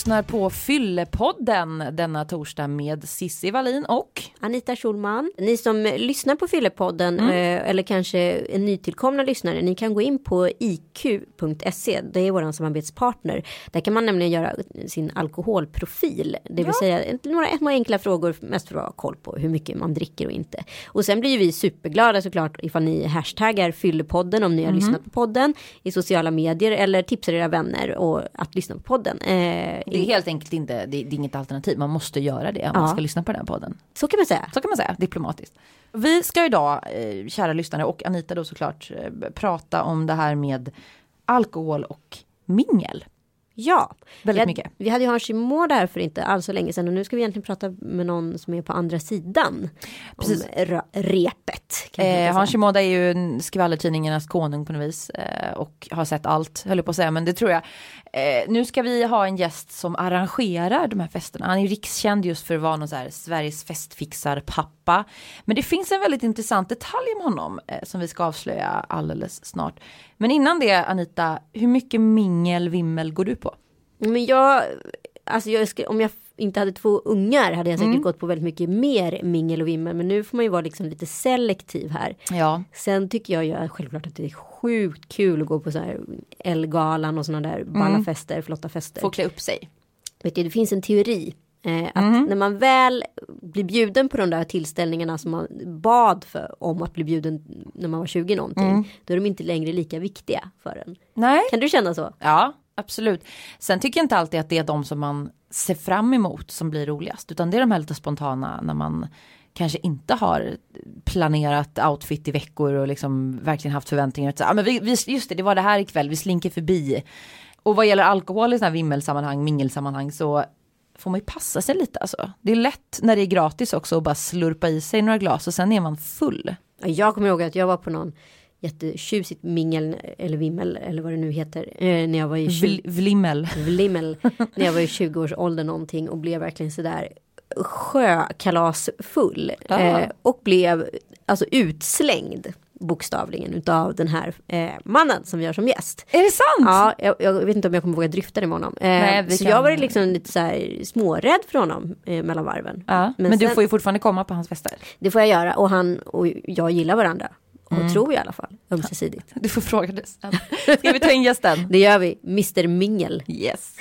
Lyssnar på Fyllepodden denna torsdag med Sissi Wallin och Anita Schulman. Ni som lyssnar på Fyllepodden mm. eller kanske nytillkomna lyssnare, ni kan gå in på iq.se. Det är vår samarbetspartner. Där kan man nämligen göra sin alkoholprofil. Det vill ja. säga några, några enkla frågor mest för att ha koll på hur mycket man dricker och inte. Och sen blir vi superglada såklart ifall ni hashtaggar Fyllepodden om ni har mm. lyssnat på podden i sociala medier eller tipsar era vänner och att lyssna på podden. Eh, det är helt enkelt inte, det, det är inget alternativ, man måste göra det om ja. man ska lyssna på den podden. Så kan man säga. Så kan man säga, diplomatiskt. Vi ska idag, eh, kära lyssnare och Anita då såklart, eh, prata om det här med alkohol och mingel. Ja, väldigt mycket. Vi hade ju Hans Shimada här för inte alls så länge sedan och nu ska vi egentligen prata med någon som är på andra sidan. Precis. Om repet. Eh, Hans Shimoda är ju skvallertidningarnas konung på något vis eh, och har sett allt, höll jag på att säga, men det tror jag. Eh, nu ska vi ha en gäst som arrangerar de här festerna. Han är ju rikskänd just för att vara någon så här Sveriges festfixar pappa. Men det finns en väldigt intressant detalj om honom eh, som vi ska avslöja alldeles snart. Men innan det Anita, hur mycket mingel, vimmel går du på? Men jag, alltså jag om jag inte hade två ungar hade jag säkert mm. gått på väldigt mycket mer mingel och vimmel. Men nu får man ju vara liksom lite selektiv här. Ja. Sen tycker jag ju självklart att det är sjukt kul att gå på så här Elgalan och sådana där balla mm. fester, flotta fester. Få klä upp sig. Vet du, det finns en teori Eh, att mm. när man väl blir bjuden på de där tillställningarna som man bad för om att bli bjuden när man var 20 någonting. Mm. Då är de inte längre lika viktiga för en. Nej. Kan du känna så? Ja, absolut. Sen tycker jag inte alltid att det är de som man ser fram emot som blir roligast. Utan det är de här lite spontana när man kanske inte har planerat outfit i veckor och liksom verkligen haft förväntningar. Ja, men vi, just det, det var det här ikväll, vi slinker förbi. Och vad gäller alkohol i sådana här vimmelsammanhang, mingelsammanhang så får man ju passa sig lite alltså. Det är lätt när det är gratis också att bara slurpa i sig några glas och sen är man full. Jag kommer ihåg att jag var på någon jättetjusigt mingel eller vimmel eller vad det nu heter eh, när jag var i 20, Vlimmel. Vlimmel när jag var i 20 års ålder någonting och blev verkligen sådär sjökalasfull eh, och blev alltså utslängd bokstavligen utav den här eh, mannen som vi har som gäst. Är det sant? Ja, jag, jag vet inte om jag kommer våga dryfta det med honom. Eh, Nej, så kan... jag var liksom lite så här smårädd för honom eh, mellan varven. Ja, men, men sen, du får ju fortfarande komma på hans fester. Det får jag göra och han och jag gillar varandra. Och mm. tror i alla fall ömsesidigt. Du får fråga det sen. Ska vi ta in gästen? det gör vi, Mr Mingel. Yes.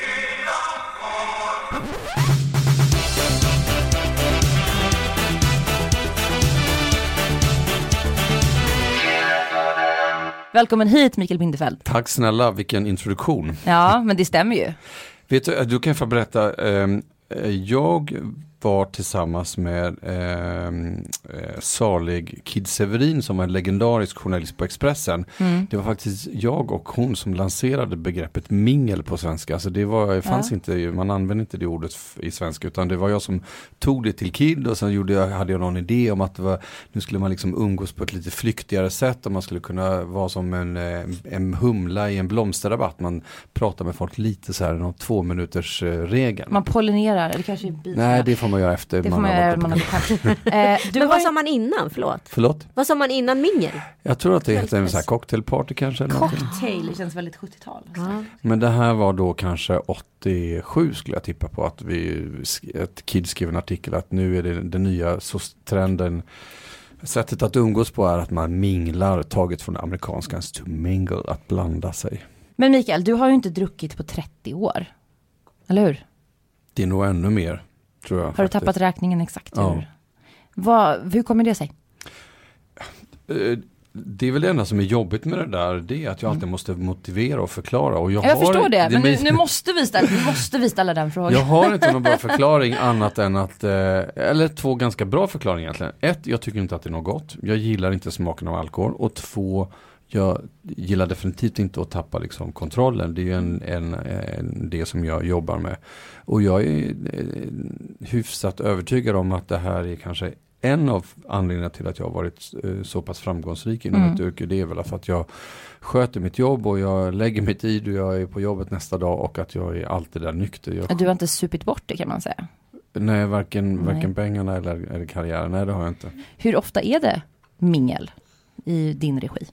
Välkommen hit Mikael Bindefeld. Tack snälla, vilken introduktion. Ja, men det stämmer ju. Vet du, du kan få berätta, ehm, eh, jag var tillsammans med ehm, eh, salig Kid Severin som var en legendarisk journalist på Expressen. Mm. Det var faktiskt jag och hon som lanserade begreppet mingel på svenska. Alltså det var, fanns ja. inte, man använde inte det ordet i svenska utan det var jag som tog det till Kid och sen gjorde jag, hade jag någon idé om att var, nu skulle man liksom umgås på ett lite flyktigare sätt och man skulle kunna vara som en, eh, en humla i en blomsterrabatt. Man pratar med folk lite så här, någon två minuters eh, regel. Man pollinerar, eller kanske Nej, det får man göra efter det man har varit man eh, Men vad sa man innan? Förlåt. Förlåt? Vad sa man innan mingel? Jag tror att det heter en sån här cocktailparty kanske. Eller Cocktail, det känns väldigt 70-tal. Ja. Men det här var då kanske 87 skulle jag tippa på att vi, ett Kid skrev en artikel att nu är det den nya trenden Sättet att umgås på är att man minglar, taget från amerikanskans to mingle, att blanda sig. Men Mikael, du har ju inte druckit på 30 år. Eller hur? Det är nog ännu mer. Tror jag, Har faktiskt. du tappat räkningen exakt? Ja. Hur? Vad, hur kommer det sig? Eh, det är väl det enda som är jobbigt med det där, det är att jag alltid mm. måste motivera och förklara. Och jag, jag har, förstår det, men nu, nu, måste vi ställa, nu måste vi ställa den frågan. Jag har inte någon bra förklaring annat än att, eh, eller två ganska bra förklaringar egentligen. Ett, jag tycker inte att det är något gott. Jag gillar inte smaken av alkohol. Och två, jag gillar definitivt inte att tappa liksom kontrollen. Det är ju en, en, en, det som jag jobbar med. Och jag är eh, hyfsat övertygad om att det här är kanske en av anledningarna till att jag har varit eh, så pass framgångsrik inom mm. ett yrke. Det är väl för att jag sköter mitt jobb och jag lägger mig tid och jag är på jobbet nästa dag och att jag är alltid där nykter. Jag... Du har inte supit bort det kan man säga? Nej, varken, Nej. varken pengarna eller, eller karriären. Nej, det har jag inte. Hur ofta är det mingel i din regi?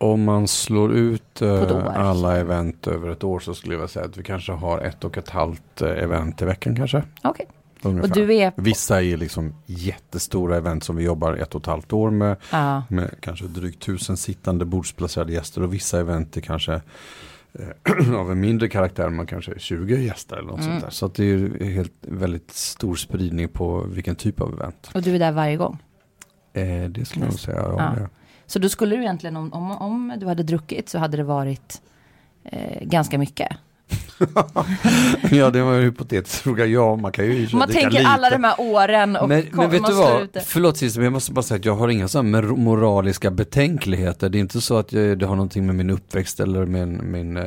Om man slår ut eh, alla event över ett år så skulle jag säga att vi kanske har ett och ett halvt eh, event i veckan kanske. Okej. Ungefär. Och du är, Vissa är liksom jättestora event som vi jobbar ett och ett halvt år med. ja, Med kanske drygt tusen sittande bordsplacerade gäster och vissa event är kanske eh, av en mindre karaktär, man kanske är 20 gäster eller något Mm. sånt där. Så det är helt väldigt stor spridning på vilken typ av event. och du är där varje gång. Eh, det skulle jag nog säga. Ja, Ja. Så då skulle du egentligen, om, om, om du hade druckit så hade det varit eh, ganska mycket. ja, det var en hypotetisk fråga. Ja, man kan ju man tänker lite. alla de här åren och men, kom- men vet du vad, ut förlåt Cissi, men jag måste bara säga att jag har inga sådana moraliska betänkligheter. Det är inte så att jag, det har någonting med min uppväxt eller min, min, eh,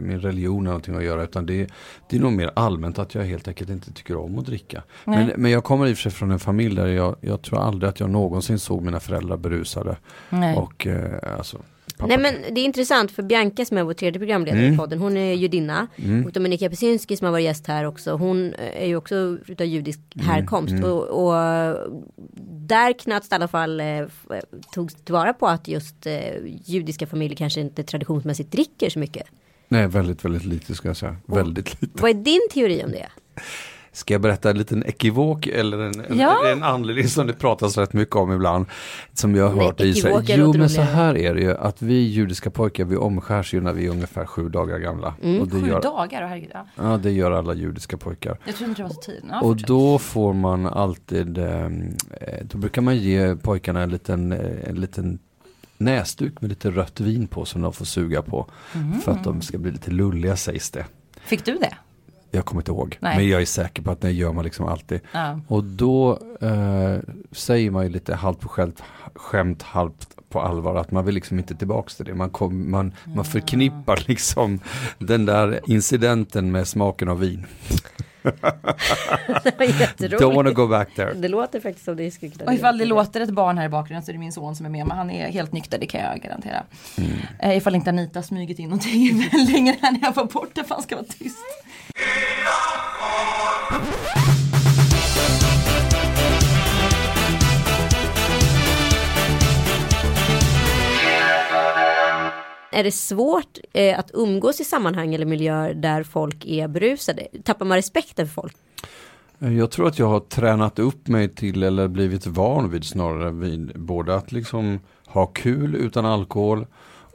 min religion eller någonting att göra. Utan det, är- det är nog mer allmänt att jag helt enkelt inte tycker om att dricka. Nej. Men, men jag kommer i och för sig från en familj där jag, jag tror aldrig att jag någonsin såg mina föräldrar berusade. Nej. Och eh, alltså, pappa, Nej men det är intressant för Bianca som är vår tredje programledare Mm. i podden, hon är judinna. Och Dominika Pesinski som har varit gäst här också, hon är ju också utav judisk Mm, härkomst. Och, och där det i alla fall, eh, f- togs tillvara på att just eh, judiska familjer kanske inte traditionsmässigt dricker så mycket. Nej, väldigt, väldigt lite ska jag säga. Väldigt lite. Vad är din teori om det? Ska jag berätta en liten ekivok eller en, en, Ja. en anledning som det pratas rätt mycket om ibland? Som jag har hört i sig. Jo men så här är det ju att vi judiska pojkar vi omskärs ju när vi är ungefär sju dagar gamla. Mm. Och det Sju gör, dagar, oh, herregud. Ja. ja, det gör alla judiska pojkar. Jag tror inte det var så tid. Ja, och då får man alltid, ehm, eh, då brukar man ge pojkarna en liten, eh, en liten näsduk med lite rött vin på som de får suga på. Mm. För att de ska bli lite lulliga sägs det. Fick du det? Jag kommer inte ihåg. Nej. Men jag är säker på att det gör man liksom alltid. Ja. Och då eh, säger man ju lite halvt på skämt, skämt, halvt på allvar att man vill liksom inte tillbaks till det. Man, kom, man, man förknippar liksom den där incidenten med smaken av vin. Det var jätteroligt. Don't wanna go back there. Det låter faktiskt som det skulle kunna Och ifall det låter ett barn här i bakgrunden så är det min son som är med. Men han är helt nykter, det kan jag garantera. Mm. Eh, ifall inte Anita smugit in någonting längre här när jag var borta för han ska vara tyst. Är det svårt eh, att umgås i sammanhang eller miljöer där folk är berusade? Tappar man respekten för folk? Eh, jag tror att jag har tränat upp mig till eller blivit van vid snarare vid både att liksom ha kul utan alkohol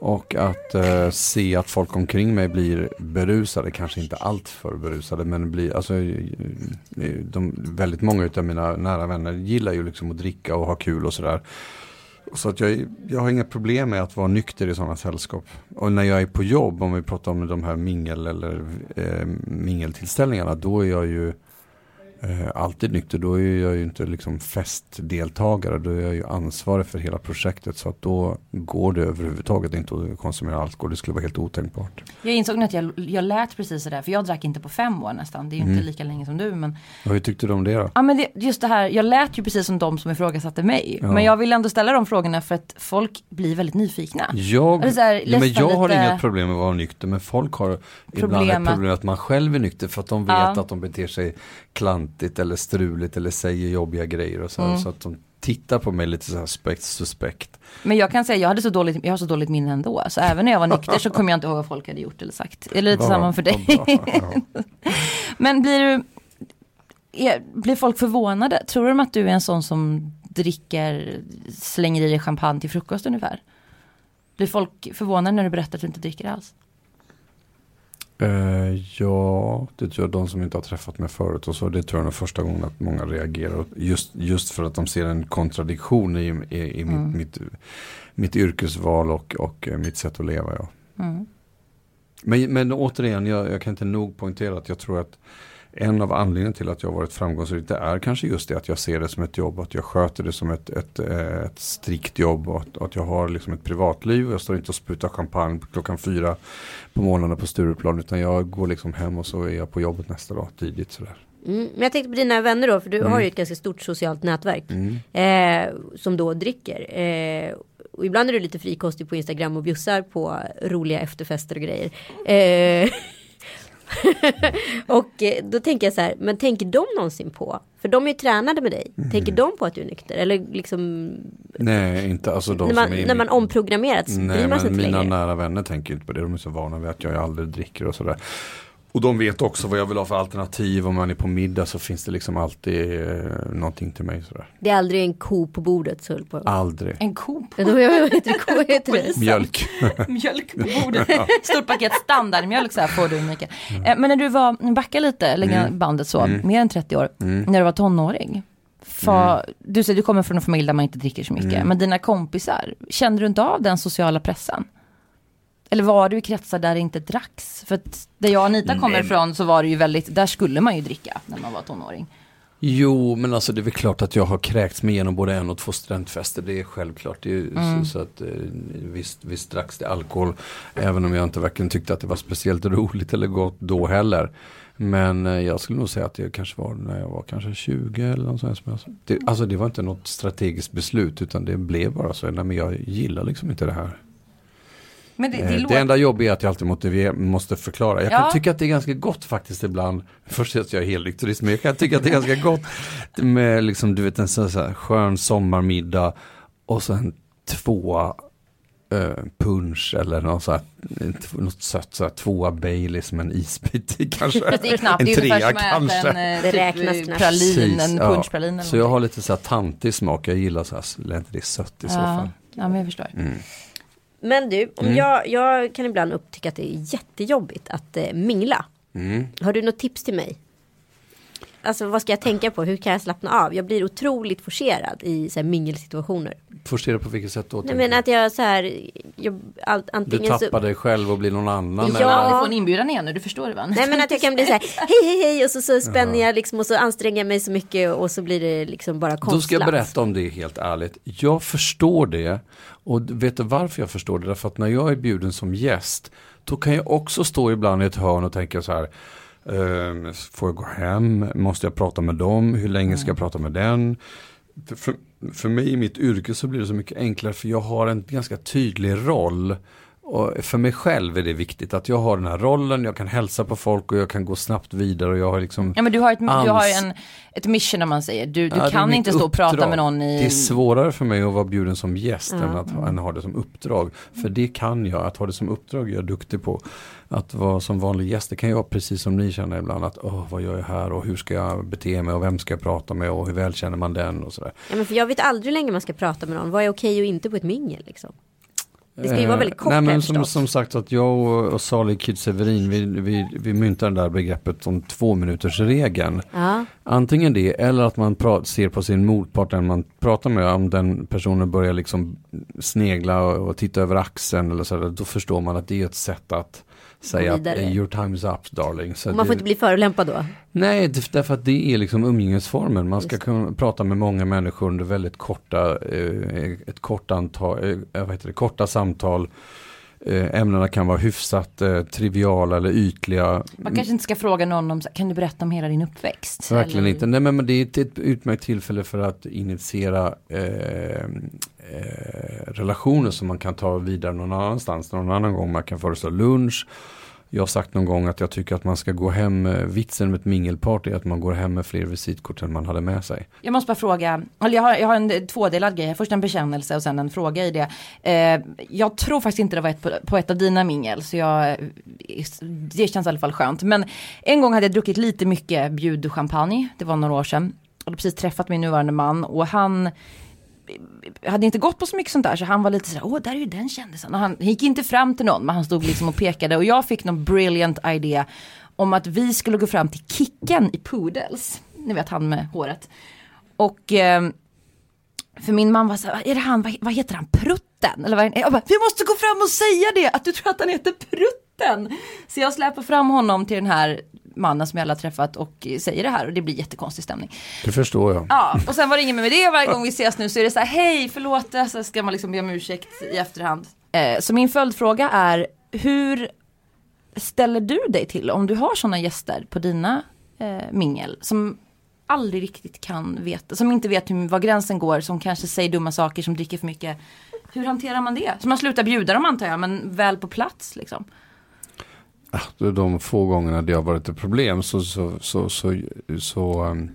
och att eh, se att folk omkring mig blir berusade, kanske inte allt för berusade men blir, alltså eh, eh, de, väldigt många av mina nära vänner gillar ju liksom att dricka och ha kul och sådär. Så att jag, jag har inga problem med att vara nykter i sådana sällskap. Och när jag är på jobb, om vi pratar om de här mingel eller eh, mingeltillställningarna, då är jag ju eh, alltid nykter. Då är jag ju inte liksom festdeltagare, då är jag ju ansvarig för hela projektet. Så att då går det överhuvudtaget inte att konsumera alkohol. Det skulle vara helt otänkbart. Jag insåg nu att jag, jag lät precis sådär, för jag drack inte på fem år nästan. Det är ju Mm. inte lika länge som du. Men, Och hur tyckte du om det då? ja, men det, just det här, jag lät ju precis som de som ifrågasatte mig. Ja. Men jag vill ändå ställa de frågorna för att folk blir väldigt nyfikna. Jag, Eller så här, ja, men jag har lite- inget problem med att vara nykter men folk har ibland Problem ett att- problem att man själv är nykter för att de vet Ja. att de beter sig klantigt eller struligt eller säger jobbiga grejer och så, Mm. så att de tittar på mig lite så här suspekt, suspekt. Men jag kan säga, jag hade så dåligt, jag har så dåligt minne ändå. Så även när jag var nykter så kommer jag inte ihåg vad folk hade gjort eller sagt. Är det lite samma för dig? Men blir du, är, blir folk förvånade? Tror de att du är en sån som dricker, slänger i dig champagne till frukost ungefär? Blir folk förvånade när du berättar att du inte dricker alls? Eh, ja, det tror jag de som inte har träffat mig förut och så. Det tror jag är första gången att många reagerar. Just, just för att de ser en kontradiktion i, i, i Mm. mitt, mitt, mitt yrkesval och, och eh, mitt sätt att leva. Ja. Mm. Men, men återigen, jag, jag kan inte nog poängtera att jag tror att en av anledningarna till att jag har varit framgångsrik det är kanske just det att jag ser det som ett jobb, att jag sköter det som ett, ett, eh, ett strikt jobb och att, att jag har liksom ett privatliv. Jag står inte och sprutar champagne klockan fyra på morgonen på Stureplan utan jag går liksom hem och så är jag på jobbet nästa dag tidigt sådär. Mm. Men jag tänkte på dina vänner då, för du Mm. har ju ett ganska stort socialt nätverk. Mm. Eh, som då dricker. Eh, och ibland är du lite frikostig på Instagram och bjussar på roliga efterfester och grejer. Eh, och eh, då tänker jag så här, men tänker de någonsin på, för de är ju tränade med dig, tänker de på att du är nykter? Eller liksom, Nej, inte alltså de när man, som är när man omprogrammerats Nej, bryr man sig inte mina längre. nära vänner tänker inte på det. De är så vana vid att jag aldrig dricker och sådär. Och de vet också vad jag vill ha för alternativ. Om man är på middag så finns det liksom alltid eh, någonting till mig sådär. Det är aldrig en ko på bordet. Så på. Aldrig. En ko på Då, vad heter det? Ko heter det? Mjölk. mjölk på bordet. Stort paket standardmjölk så här får du Mikael. Eh, Men när du var, backa lite, lägga Mm. bandet så, mer än 30 år, när du var tonåring. Fa, Mm. Du säger du kommer från en familj där man inte dricker så mycket, men dina kompisar, kände du inte av den sociala pressen? Eller var du i kretsar där det inte dracks? För att där jag och Anita kommer ifrån så var det ju väldigt, där skulle man ju dricka när man var tonåring. Jo, men alltså det är väl klart att jag har kräkts mig igenom både en och två studentfester. Det är självklart. Det är ju så, så att eh, visst, visst dracks det alkohol. Även om jag inte verkligen tyckte att det var speciellt roligt eller gott då heller. Men eh, jag skulle nog säga att det kanske var när jag var kanske 20 eller något sånt. Det, alltså det var inte något strategiskt beslut utan det blev bara så. Nej, men jag gillar liksom inte det här. Men det, Eh, det, Det, låter... enda jobbiga är att jag alltid motiver- måste förklara. Jag kan Ja. tycka att det är ganska gott faktiskt ibland. Först att jag är helnykterist, men jag kan tycka att det är ganska gott med liksom, du vet, en sån här skön sommarmiddag och sen två eh, punch eller något, så här, något sött, så här, tvåa Baileys med en isbit i kanske. Det är knappt, en det är trea kanske. en eh, Det typ, räknas eh, knappt. pralin, en ja. punschpralin eller Så jag har lite så här tantig smak, jag gillar så här, inte det sött i så fall. Ja, ja, men jag förstår. Men du, om Mm. jag, jag kan ibland upptycka att det är jättejobbigt att eh, mingla. Mm. Har du något tips till mig? Alltså vad ska jag tänka på? Hur kan jag slappna av? Jag blir otroligt forcerad i så här, mingelsituationer. Forcera på vilket sätt då? Nej men du? att jag så här, jag, allt, Du antingen tappar så... dig själv och blir någon annan? Ja. eller? aldrig få en inbjudan igen nu, du förstår det va? Nej men att jag kan bli så här, hej hej hej och så, så spänner jag liksom och så anstränger jag mig så mycket och så blir det liksom bara konstlat. Då ska jag berätta om det helt ärligt. Jag förstår det. Och vet du varför jag förstår det? Därför att när jag är bjuden som gäst. Då kan jag också stå ibland i ett hörn och tänka så här. Ehm, får jag gå hem? Måste jag prata med dem? Hur länge ska jag prata med den? För, för, för mig i mitt yrke så blir det så mycket enklare. För jag har en ganska tydlig roll. Och för mig själv är det viktigt att jag har den här rollen. Jag kan hälsa på folk och jag kan gå snabbt vidare. Och jag har liksom Ja men du har, ett, du har Ans- en, ett mission om man säger. Du, du Ja, kan inte stå och prata uppdrag. med någon i... Det är svårare för mig att vara bjuden som gäst än att ha, än ha det som uppdrag. För det kan jag, att ha det som uppdrag är jag duktig på. Att vara som vanlig gäst, det kan jag precis som ni känner ibland. Att åh, vad gör jag här och hur ska jag bete mig och vem ska jag prata med och hur väl känner man den och sådär. Ja, men för jag vet aldrig hur länge man ska prata med någon. Vad är okej och inte på ett mingel liksom? Det ska ju vara väldigt kort Eh, Nej, men som, som sagt att jag och, och Salig Kid Severin vi, vi, vi myntar det där begreppet om två minuters regeln. Ja. Antingen det eller att man pra- ser på sin motpart när man pratar med om den personen börjar liksom snegla och, och titta över axeln eller så där, då förstår man att det är ett sätt att säga att vidare. "Eh, your time is up darling. Så Och man det, får inte bli förolämpad då? Nej, därför att det är liksom umgängesformen. Man ska kunna prata med många människor under väldigt korta, eh, ett kort antal, eh, vad heter det, korta samtal. Eh, ämnena kan vara hyfsat eh, triviala eller ytliga. Man kanske inte ska fråga någon om, kan du berätta om hela din uppväxt? Verkligen Eller- inte. Nej men men det är ett, ett utmärkt tillfälle för att initiera eh, eh, relationer som man kan ta vidare någon annanstans. Någon annan gång man kan föreslå lunch. Jag har sagt någon gång att jag tycker att man ska gå hem, vitsen med ett mingelparty är att man går hem med fler visitkort än man hade med sig. Jag måste bara fråga, eller jag har, jag har en tvådelad grej, först en bekännelse och sen en fråga i det. Eh, jag tror faktiskt inte det var ett på, på ett av dina mingel, så jag, det känns i alla fall skönt. Men en gång hade jag druckit lite mycket bjudchampagne, det var några år sedan. Jag hade precis träffat min nuvarande man och han hade inte gått på så mycket sånt där så han var lite sådär, åh där är ju den kändisen. Och han gick inte fram till någon men han stod liksom och pekade och jag fick någon brilliant idé om att vi skulle gå fram till Kicken i Poodles. Ni vet han med håret. Och eh, för min man var så här, är det han, vad, vad heter han, Prutten? Eller vad, är det? jag bara, vi måste gå fram och säga det, att du tror att han heter Prutten. Så jag släpper fram honom till den här mannen som jag alla träffat och säger det här och det blir jättekonstig stämning. Det förstår jag. Ja, och sen var det ingen med det. Varje gång vi ses nu så är det så här, hej, förlåt, så ska man liksom be om ursäkt i efterhand. Eh, så min följdfråga är, hur ställer du dig till om du har sådana gäster på dina eh, mingel som aldrig riktigt kan veta, som inte vet hur, var gränsen går, som kanske säger dumma saker, som dricker för mycket. Hur hanterar man det? Så man slutar bjuda dem antar jag, men väl på plats liksom. De få gångerna det har varit ett problem så, så, så, så, så, um,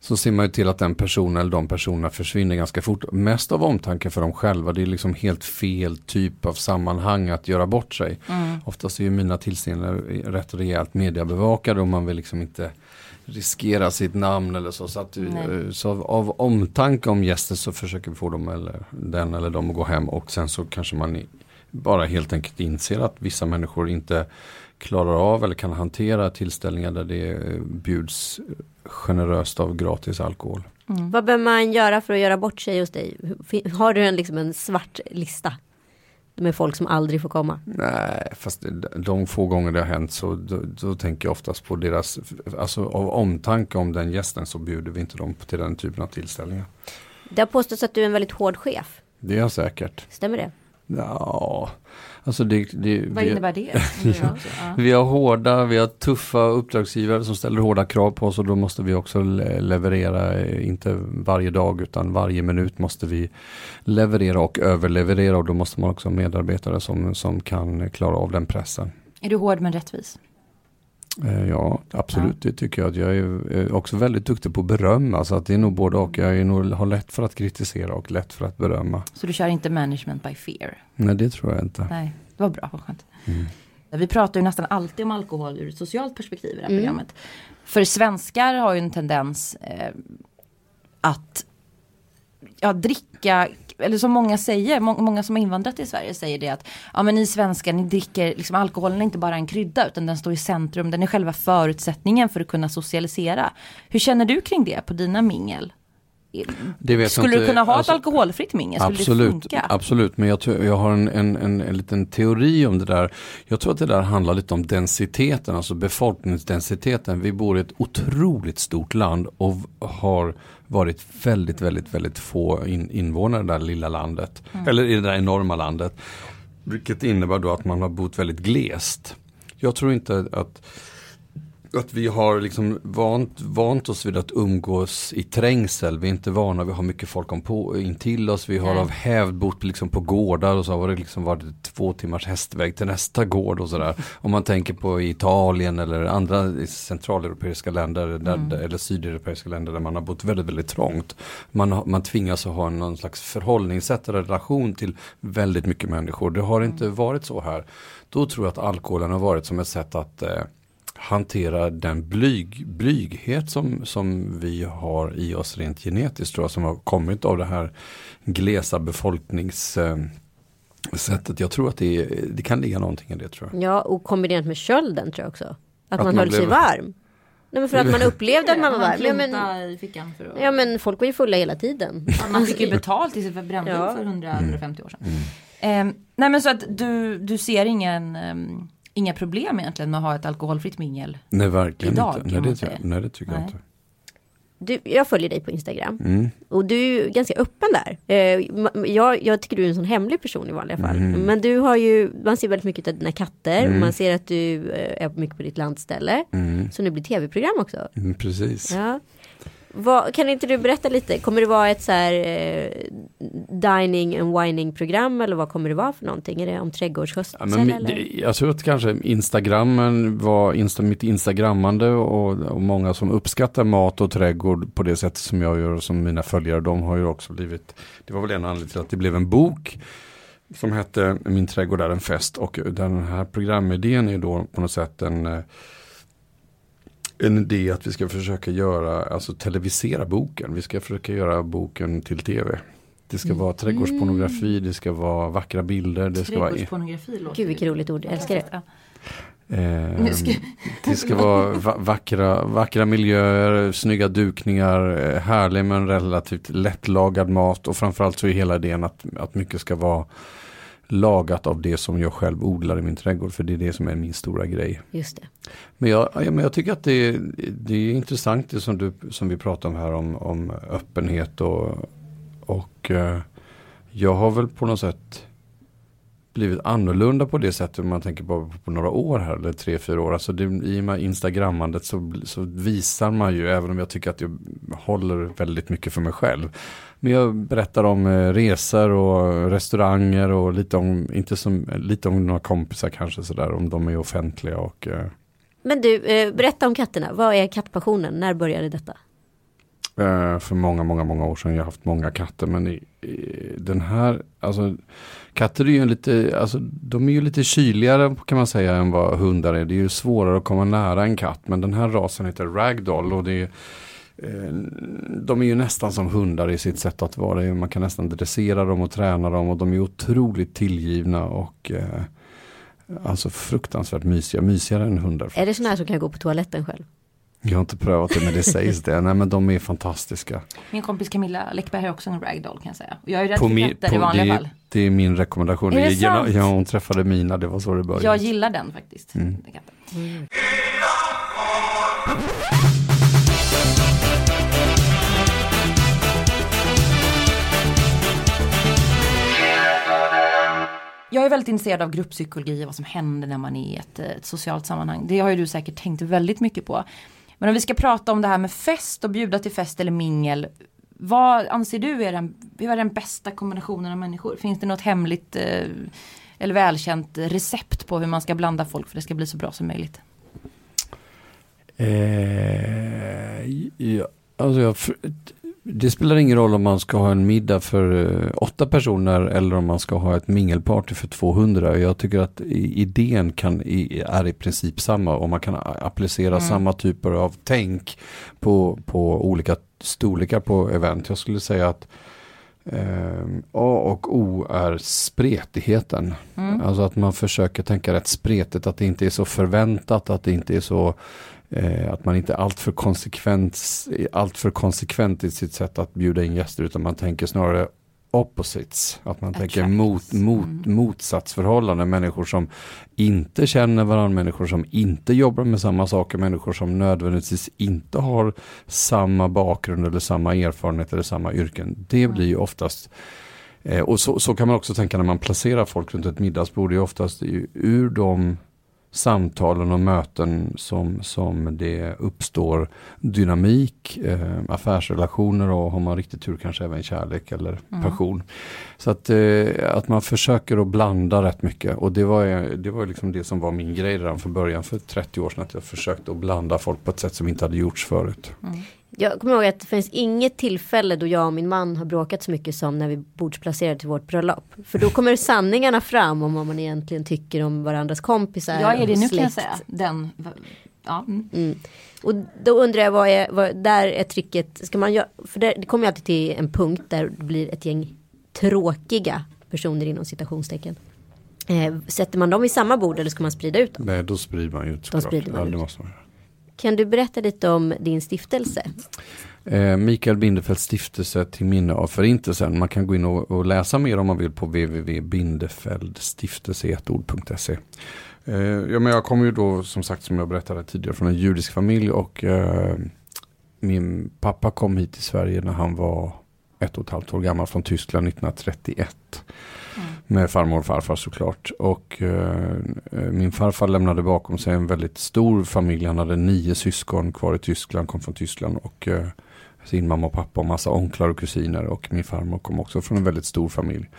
så ser man ju till att den personen eller de personerna försvinner ganska fort. Mest av omtanke för dem själva. Det är liksom helt fel typ av sammanhang att göra bort sig. Mm. Oftast är ju mina tillställningar rätt rejält mediebevakade och man vill liksom inte riskera sitt namn eller så. Så, att, eh, så av, av, omtanke om gästen så försöker vi få dem eller den eller dem att gå hem och sen så kanske man bara helt enkelt inser att vissa människor inte klarar av eller kan hantera tillställningar där det bjuds generöst av gratis alkohol. Mm. Vad behöver man göra för att göra bort sig hos dig? Har du en, liksom en svart lista? Med folk som aldrig får komma? Nej, fast de få gånger det har hänt så då, då, tänker jag oftast på deras, alltså av omtanke om den gästen så bjuder vi inte dem till den typen av tillställningar. Det har påståtts att du är en väldigt hård chef. Det är jag säkert. Stämmer det? Ja, alltså det, det Vad vi, innebär det? ja. Vi har hårda, vi har tuffa uppdragsgivare som ställer hårda krav på oss och då måste vi också leverera, inte varje dag utan varje minut måste vi leverera och överleverera och då måste man också ha medarbetare som, som kan klara av den pressen. Är du hård men rättvis? Eh, ja, absolut. Ja. Det tycker jag. Jag är också väldigt duktig på beröm. Alltså att det är nog både och. Jag är nog, har lätt för att kritisera och lätt för att berömma. Så du kör inte management by fear? Nej, det tror jag inte. Nej, det var bra. Vad skönt. Mm. Vi pratar ju nästan alltid om alkohol ur ett socialt perspektiv i det här mm. programmet. För svenskar har ju en tendens eh, att ja, dricka eller som många säger, må, många som har invandrat till Sverige säger det att ja men ni svenskar ni dricker, liksom alkoholen är inte bara en krydda utan den står i centrum, den är själva förutsättningen för att kunna socialisera. Hur känner du kring det på dina mingel? Skulle inte, du kunna ha alltså, ett alkoholfritt mingel? absolut, absolut, men jag, jag har en, en, en, en, liten teori om det där. Jag tror att det där handlar lite om densiteten, alltså befolkningsdensiteten. Vi bor i ett otroligt stort land och har varit väldigt, väldigt, väldigt få in, invånare i det där lilla landet. Mm. Eller i det där enorma landet. Vilket innebär då att man har bott väldigt glest. Jag tror inte att att vi har liksom vant, vant oss vid att umgås i trängsel. Vi är inte vana vid att ha mycket folk om på, intill oss. Vi har Nej. av hävd bott liksom på gårdar och så har det liksom varit två timmars hästväg till nästa gård och sådär. Om man tänker på Italien eller andra centraleuropeiska länder där, mm. eller sydeuropeiska länder där man har bott väldigt, väldigt trångt. Man, man tvingas att ha någon slags förhållningssätt eller relation till väldigt mycket människor. Det har inte mm. varit så här. Då tror jag att alkoholen har varit som ett sätt att eh, hantera den blyg, blyghet som, som vi har i oss rent genetiskt tror jag som har kommit av det här glesa befolkningssättet. Jag tror att det, det kan ligga någonting i det tror jag. Ja och kombinerat med kölden tror jag också. Att, att man, man höll sig varm. Nej men för att man upplevde att man var varm. Ja men, i fickan för att... ja men folk var ju fulla hela tiden. Ja, man fick ju betalt i sig brännvin ja. för 100-150 år sedan. Mm. Eh, nej men så att du, du ser ingen um, inga problem egentligen med att ha ett alkoholfritt mingel. Nej, verkligen idag, inte. Nej det, jag, nej, det tycker nej. jag inte. Du, jag följer dig på Instagram mm. och du är ganska öppen där. Eh, jag, jag, tycker du är en sån hemlig person i vanliga fall. Mm. Men du har ju, man ser väldigt mycket av dina katter. Mm. Man ser att du eh, är mycket på ditt landställe. Mm. Så nu blir tv-program också. Mm, precis. Ja. Vad, kan inte du berätta lite? Kommer det vara ett så här eh, dining and wining program eller vad kommer det vara för någonting? Är det om trädgårdsskötsel? Ja, jag tror att kanske Instagrammen var insta, mitt instagrammande och, och många som uppskattar mat och trädgård på det sättet som jag gör och som mina följare. De har ju också blivit, det var väl en anledning till att det blev en bok som hette Min trädgård är en fest och den här programidén är då på något sätt en eh, en idé att vi ska försöka göra, alltså televisera boken. Vi ska försöka göra boken till tv. Det ska vara trädgårdspornografi, det ska vara vackra bilder. Det ska vara... Gud vilket roligt ord, jag älskar det. Eh, det ska vara vackra, vackra miljöer, snygga dukningar, eh, härlig men relativt lättlagad mat och framförallt så är hela idén att, att mycket ska vara lagat av det som jag själv odlar i min trädgård. För det är det som är min stora grej. Just det. Men jag, men jag tycker att det är, det är intressant det som, du, som vi pratar om här om, om öppenhet och, och uh, jag har väl på något sätt blivit annorlunda på det sättet om man tänker på, på några år här eller tre, fyra år. Alltså det, i och med instagrammandet så, så visar man ju, även om jag tycker att jag håller väldigt mycket för mig själv. Men jag berättar om eh, resor och restauranger och lite om, inte som, lite om några kompisar kanske sådär, om de är offentliga och eh. Men du, eh, berätta om katterna. Vad är kattpassionen? När började detta? För många, många, många år sedan. Jag har haft många katter. Men i, i, den här, alltså katter är ju lite, alltså de är ju lite kyligare kan man säga än vad hundar är. Det är ju svårare att komma nära en katt. Men den här rasen heter ragdoll och det är de är ju nästan som hundar i sitt sätt att vara. Man kan nästan dressera dem och träna dem och de är otroligt tillgivna och eh, alltså fruktansvärt mysiga, mysigare än hundar. Är det sådana här som kan gå på toaletten själv? Jag har inte prövat det men det sägs det. Nej men de är fantastiska. Min kompis Camilla Läckberg har också en ragdoll kan jag säga. Jag är rädd på för katter i vanliga det, fall. Det är min rekommendation. Är det sant? Ja, hon träffade Mina, det var så det började. Jag gillar den faktiskt. Mm. Mm. Jag är väldigt intresserad av grupppsykologi och vad som händer när man är i ett, eh, ett socialt sammanhang. Det har ju du säkert tänkt väldigt mycket på. Men om vi ska prata om det här med fest och bjuda till fest eller mingel. Vad anser du är den, är den bästa kombinationen av människor? Finns det något hemligt eh, eller välkänt recept på hur man ska blanda folk för att det ska bli så bra som möjligt? Eh, ja, alltså jag, det spelar ingen roll om man ska ha en middag för eh, åtta personer eller om man ska ha ett mingelparty för 200. Jag tycker att idén kan, är i princip samma och man kan applicera mm. samma typer av tänk på, på olika storlekar på event. Jag skulle säga att eh, A och O är spretigheten. Mm. Alltså att man försöker tänka rätt spretigt, att det inte är så förväntat, att det inte är så Eh, att man inte är alltför konsekvent, allt för konsekvent i sitt sätt att bjuda in gäster utan man tänker snarare opposites. Att man Attracts. tänker mot, mot, mm. motsatsförhållanden. Människor som inte känner varandra, människor som inte jobbar med samma saker, människor som nödvändigtvis inte har samma bakgrund eller samma erfarenhet eller samma yrken. Det mm. blir ju oftast eh, och så, så, kan man också tänka när man placerar folk runt ett middagsbord. Det är oftast ur de samtalen och möten som, som det uppstår dynamik, eh, affärsrelationer och har man riktigt tur kanske även kärlek eller mm. passion. Så att, eh, att man försöker att blanda rätt mycket och det var, det var liksom det som var min grej redan från början för 30 år sedan att jag försökte att blanda folk på ett sätt som inte hade gjorts förut. Mm. Jag kommer ihåg att det finns inget tillfälle då jag och min man har bråkat så mycket som när vi bordsplacerade till vårt bröllop. För då kommer sanningarna fram om vad man egentligen tycker om varandras kompisar. Ja, är det nu kan jag säga. Den, ja. Mm. Och då undrar jag vad är, vad, där är tricket, ska man göra, för det, det kommer ju alltid till en punkt där det blir ett gäng tråkiga personer inom citationstecken. Eh, sätter man dem i samma bord eller ska man sprida ut dem? Nej, då sprider man ut. De sprider man ja, ut. Det måste man göra. Kan du berätta lite om din stiftelse? Eh, Mikael Bindefelds stiftelse till minne av förintelsen. Man kan gå in och, och läsa mer om man vill på www.bindefeldstiftelse1ord.se. Eh, ja, men jag kommer ju då som sagt som jag berättade tidigare från en judisk familj och eh, min pappa kom hit till Sverige när han var ett och ett halvt år gammal från Tyskland 1931. Mm. Med farmor och farfar såklart. Och eh, min farfar lämnade bakom sig en väldigt stor familj. Han hade nio syskon kvar i Tyskland, kom från Tyskland. Och eh, sin mamma och pappa och massa onklar och kusiner. Och min farmor kom också från en väldigt stor familj.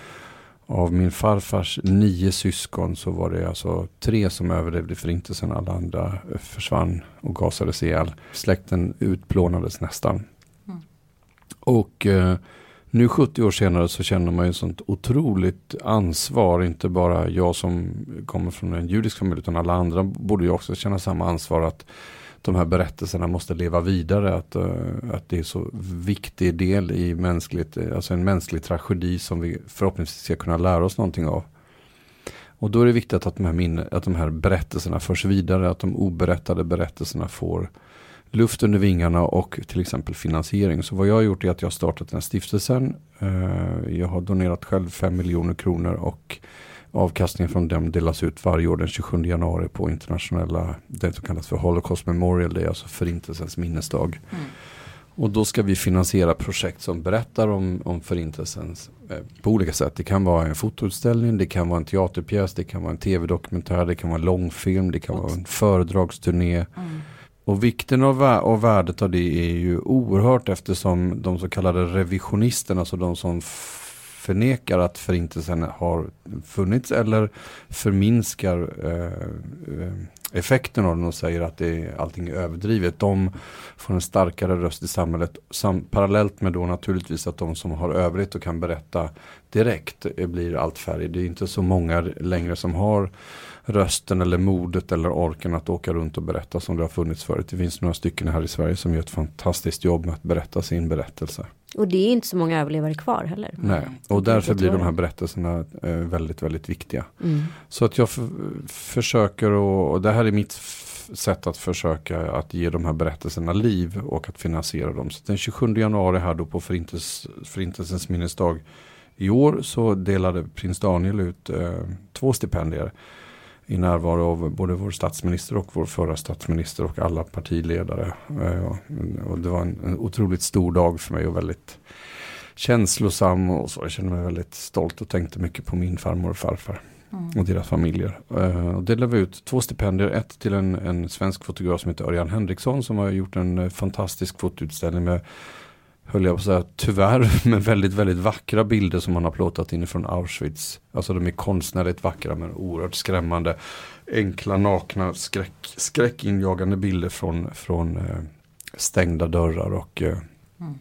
Av min farfars nio syskon så var det alltså tre som överlevde förintelsen. Alla andra försvann och gasades ihjäl. Släkten utplånades nästan. Och eh, nu 70 år senare så känner man ju sånt otroligt ansvar. Inte bara jag som kommer från en judisk familj utan alla andra borde ju också känna samma ansvar att de här berättelserna måste leva vidare. Att, eh, att det är så viktig del i mänskligt, eh, alltså en mänsklig tragedi som vi förhoppningsvis ska kunna lära oss någonting av. Och då är det viktigt att de här, minne, att de här berättelserna förs vidare, att de oberättade berättelserna får luft under vingarna och till exempel finansiering. Så vad jag har gjort är att jag har startat den här stiftelsen. Uh, jag har donerat själv 5 miljoner kronor och Avkastningen från dem delas ut varje år den 27 januari på internationella, det som kallas för Holocaust Memorial Day, alltså förintelsens minnesdag. Mm. Och då ska vi finansiera projekt som berättar om, om förintelsens eh, på olika sätt. Det kan vara en fotoutställning, det kan vara en teaterpjäs, det kan vara en tv-dokumentär, det kan vara en långfilm, det kan vara en föredragsturné. Mm. Och vikten och, och värdet av det är ju oerhört eftersom de så kallade revisionisterna, alltså de som förnekar att förintelsen har funnits eller förminskar eh, eh effekten av den och säger att det är, allting är överdrivet. De får en starkare röst i samhället. Sam, parallellt med då naturligtvis att de som har övrigt och kan berätta direkt eh, blir allt färre. Det är inte så många längre som har rösten eller modet eller orken att åka runt och berätta som det har funnits förut. Det finns några stycken här i Sverige som gör ett fantastiskt jobb med att berätta sin berättelse. Och det är inte så många överlevare kvar heller. Nej, och därför blir de här berättelserna eh, väldigt, väldigt viktiga. Mm. Så att jag försöker och, och det här är mitt sätt att försöka att ge de här berättelserna liv och att finansiera dem. Så den 27 januari här då på Förintelses, Förintelsens minnesdag i år så delade prins Daniel ut eh, två stipendier i närvaro av både vår statsminister och vår förra statsminister och alla partiledare. Eh, och det var en, otroligt stor dag för mig och väldigt känslosam och så. Jag kände mig väldigt stolt och tänkte mycket på min farmor och farfar. Mm. Och deras familjer. Uh, och delade vi ut två stipendier. Ett till en, en svensk fotograf som heter Örjan Henriksson som har gjort en uh, fantastisk fotoutställning med höll jag på att säga, tyvärr med väldigt, väldigt vackra bilder som man har plåtat inifrån Auschwitz. Alltså de är konstnärligt vackra men oerhört skrämmande. Enkla, nakna, skräck, skräckinjagande bilder från, från eh, stängda dörrar och eh, mm.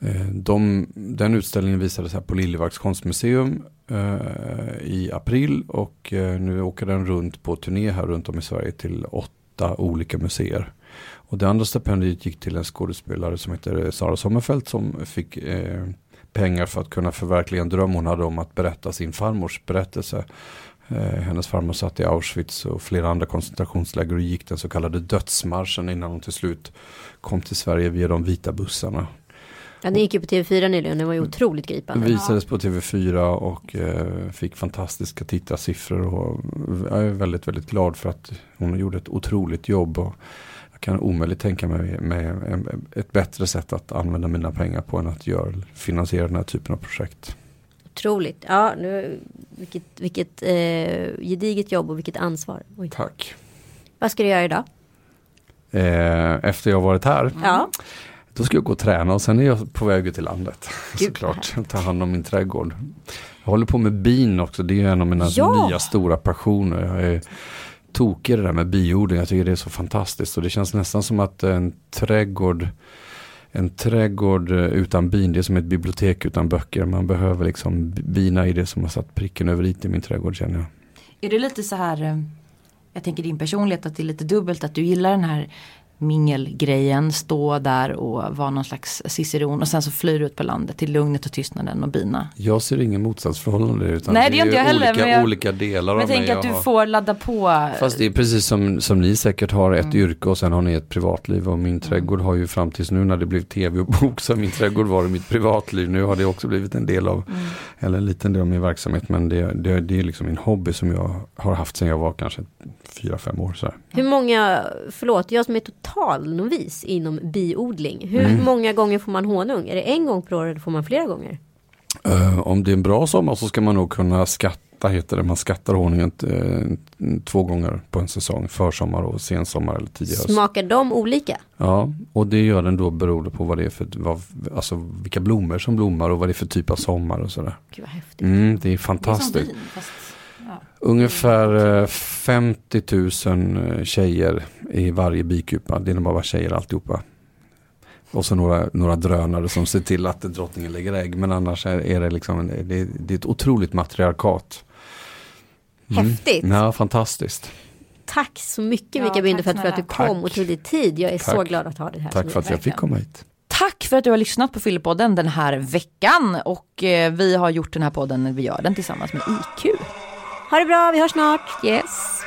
eh, de, den utställningen visades här på Liljevalchs konstmuseum eh, i april och eh, nu åker den runt på turné här runt om i Sverige till åtta olika museer. Och det andra stipendiet gick till en skådespelare som heter Sara Sommerfeld som fick eh, pengar för att kunna förverkliga en dröm hon hade om att berätta sin farmors berättelse. Eh, hennes farmor satt i Auschwitz och flera andra koncentrationsläger och gick den så kallade dödsmarschen innan hon till slut kom till Sverige via de vita bussarna. Ja, den gick ju på TV4 nyligen, den var ju otroligt gripande. Den visades på TV4 och eh, fick fantastiska tittarsiffror och jag är väldigt, väldigt glad för att hon gjorde ett otroligt jobb. Och kan omöjligt tänka mig med ett bättre sätt att använda mina pengar på än att göra, finansiera den här typen av projekt. Otroligt. Ja, nu, vilket, vilket eh, gediget jobb och vilket ansvar. Oj. Tack. Vad ska du göra idag? Eh, efter jag varit här? Ja. Då ska jag gå och träna och sen är jag på väg ut till landet. Gud, såklart. Ta hand om min trädgård. Jag håller på med bin också. Det är en av mina ja. nya stora passioner. Jag är tokig det där med biodling. Jag tycker det är så fantastiskt. Och det känns nästan som att en trädgård en trädgård utan bin, det är som ett bibliotek utan böcker. Man behöver liksom bina i det som har satt pricken över i min trädgård känner jag. Är det lite så här, eh, jag tänker din personlighet att det är lite dubbelt att du gillar den här mingelgrejen, stå där och vara någon slags ciceron och sen så flyr du ut på landet till lugnet och tystnaden och bina. Jag ser ingen motsatsförhållande utan Nej, det, är inte jag heller, olika, jag, olika delar men av mig. Men tänk att du har... får ladda på. Fast det är precis som, som ni säkert har ett mm. yrke och sen har ni ett privatliv och min mm. trädgård har ju fram tills nu när det blev tv och bok så har min trädgård varit mitt privatliv. Nu har det också blivit en del av, mm. eller en liten del av min verksamhet men det, det, det är liksom en hobby som jag har haft sedan jag var kanske fyra, fem år. Så här. Hur många, förlåt, jag som är total novis inom biodling. Hur mm. många gånger får man honung? Är det en gång per år eller får man flera gånger? Uh, om det är en bra sommar så ska man nog kunna skatta, heter det. Man skattar honungen uh, två gånger på en säsong. Försommar och sensommar eller tidigare. Smakar de olika? Ja, och det gör den då beroende på vad det är för, vad, alltså vilka blommor som blommar och vad det är för typ av sommar och sådär. Gud vad häftigt. Mm, det är fantastiskt. Det är som vin, fast Ungefär 50 eh, 000 eh, tjejer i varje bikupa. Det är nog bara tjejer alltihopa. Och så några, några drönare som ser till att drottningen lägger ägg. Men annars är, är det liksom, det, det, är ett otroligt matriarkat. Mm. Häftigt. Ja, fantastiskt. Tack så mycket ja, Mikael Bindefeld för att du kom tack. och tog dig tid. Jag är tack. så glad att ha dig här. Tack för att jag fick komma hit. Tack för att du har lyssnat på Fyllepodden den här veckan. Och eh, vi har gjort den här podden, vi gör den tillsammans med IQ. Ha det bra, vi hörs snart. Yes.